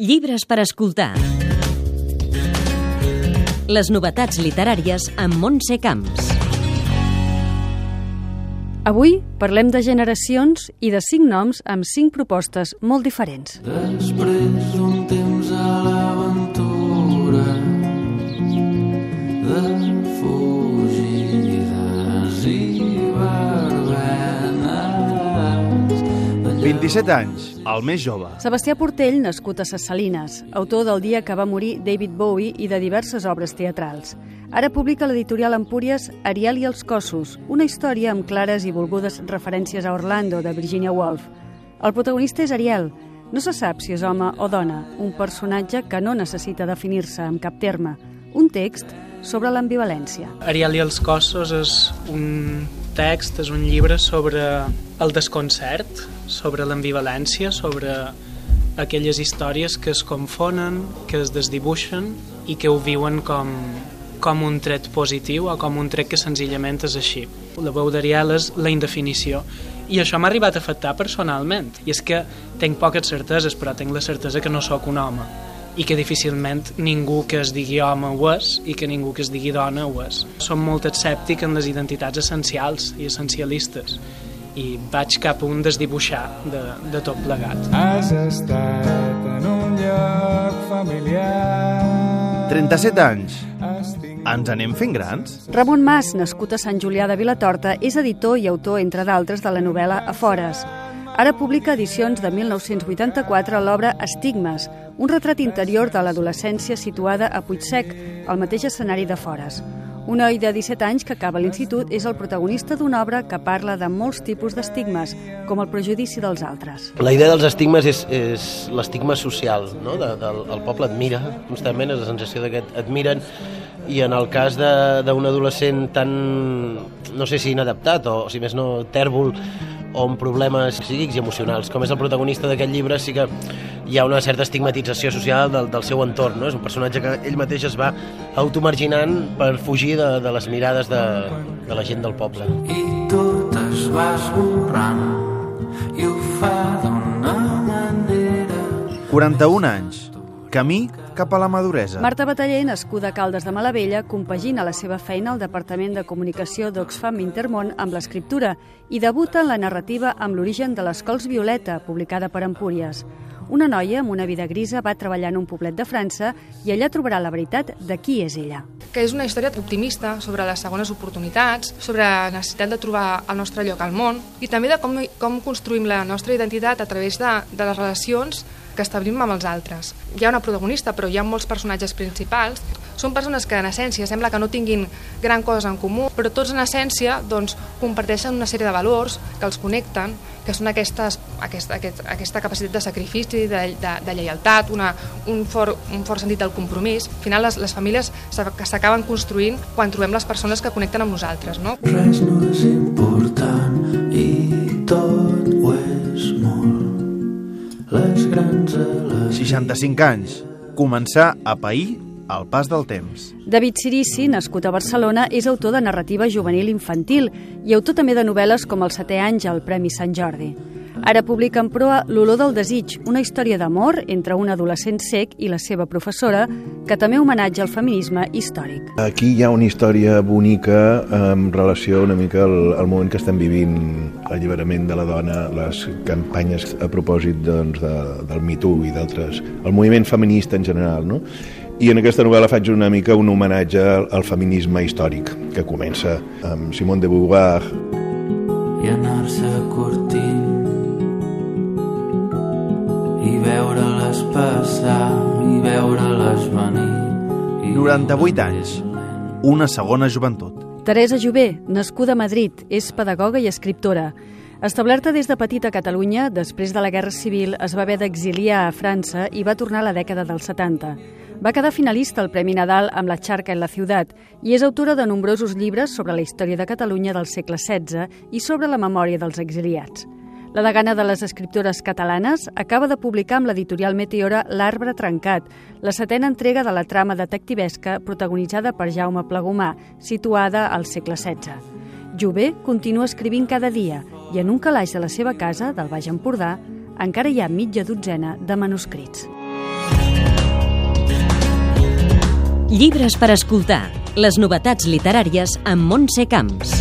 Llibres per escoltar. Les novetats literàries amb Montse Camps. Avui parlem de generacions i de cinc noms amb cinc propostes molt diferents. Després d'un 27 anys, el més jove. Sebastià Portell, nascut a Ses Salines, autor del dia que va morir David Bowie i de diverses obres teatrals. Ara publica l'editorial Empúries Ariel i els cossos, una història amb clares i volgudes referències a Orlando, de Virginia Woolf. El protagonista és Ariel. No se sap si és home o dona, un personatge que no necessita definir-se amb cap terme. Un text sobre l'ambivalència. Ariel i els cossos és un text, és un llibre sobre el desconcert, sobre l'ambivalència, sobre aquelles històries que es confonen, que es desdibuixen i que ho viuen com, com un tret positiu o com un tret que senzillament és així. La veu d'Ariel és la indefinició. I això m'ha arribat a afectar personalment. I és que tinc poques certeses però tinc la certesa que no sóc un home i que difícilment ningú que es digui home ho és i que ningú que es digui dona ho és. Som molt escèptic en les identitats essencials i essencialistes i vaig cap a un desdibuixar de, de tot plegat. Has estat en un lloc familiar. 37 anys. Ens anem fent grans? Ramon Mas, nascut a Sant Julià de Vilatorta, és editor i autor, entre d'altres, de la novel·la Afores. Ara publica edicions de 1984 l'obra Estigmes, un retrat interior de l'adolescència situada a Puigsec, al mateix escenari de Fores. Un noi de 17 anys que acaba l'institut és el protagonista d'una obra que parla de molts tipus d'estigmes, com el prejudici dels altres. La idea dels estigmes és, és l'estigma social, no? De, del, el poble admira constantment, és la sensació que et admiren, i en el cas d'un adolescent tan, no sé si inadaptat o, si més no, tèrbol, o amb problemes psíquics i emocionals, com és el protagonista d'aquest llibre, sí que hi ha una certa estigmatització social del, del seu entorn, no? És un personatge que ell mateix es va automarginant per fugir de, de les mirades de, de la gent del poble. i tot es va esborrant i ho fa d'una manera 41 anys. Camí cap a la maduresa. Marta Bataller, nascuda a Caldes de Malavella, compagina la seva feina al Departament de Comunicació d'Oxfam Intermón amb l'escriptura i debuta en la narrativa amb l'origen de les Cols Violeta, publicada per Empúries. Una noia amb una vida grisa va treballar en un poblet de França i allà trobarà la veritat de qui és ella. que és una història optimista sobre les segones oportunitats, sobre la necessitat de trobar el nostre lloc al món i també de com, com construïm la nostra identitat a través de, de les relacions que establim amb els altres. Hi ha una protagonista, però hi ha molts personatges principals. Són persones que en essència sembla que no tinguin gran cosa en comú, però tots en essència doncs, comparteixen una sèrie de valors que els connecten, que són aquestes, aquesta, aquest, aquesta capacitat de sacrifici, de, de, de lleialtat, una, un, fort, un fort sentit del compromís. Al final les, les famílies s'acaben construint quan trobem les persones que connecten amb nosaltres. No? res no és important i tot ho és molt les grans a les 65 anys. Començar a pair al pas del temps. David Sirici, nascut a Barcelona, és autor de narrativa juvenil infantil i autor també de novel·les com El setè àngel, Premi Sant Jordi. Ara publica en proa L'olor del desig, una història d'amor entre un adolescent sec i la seva professora, que també homenatja al feminisme històric. Aquí hi ha una història bonica en relació una mica al, al moment que estem vivint, l'alliberament de la dona, les campanyes a propòsit doncs, de, del Me Too i d'altres, el moviment feminista en general, no? I en aquesta novel·la faig una mica un homenatge al, feminisme històric, que comença amb Simone de Beauvoir, i anar-se curtint i veure-les passar i veure-les venir i 98 anys. Una segona joventut. Teresa Jové, nascuda a Madrid, és pedagoga i escriptora. Establerta des de petita a Catalunya, després de la Guerra Civil es va haver d'exiliar a França i va tornar a la dècada dels 70. Va quedar finalista al Premi Nadal amb La Charca en la ciutat i és autora de nombrosos llibres sobre la història de Catalunya del segle XVI i sobre la memòria dels exiliats. La degana de les escriptores catalanes acaba de publicar amb l'editorial Meteora L'arbre trencat, la setena entrega de la trama detectivesca protagonitzada per Jaume Plegomà, situada al segle XVI. Jové continua escrivint cada dia i en un calaix de la seva casa, del Baix Empordà, encara hi ha mitja dotzena de manuscrits. Llibres per escoltar. Les novetats literàries amb Montse Camps.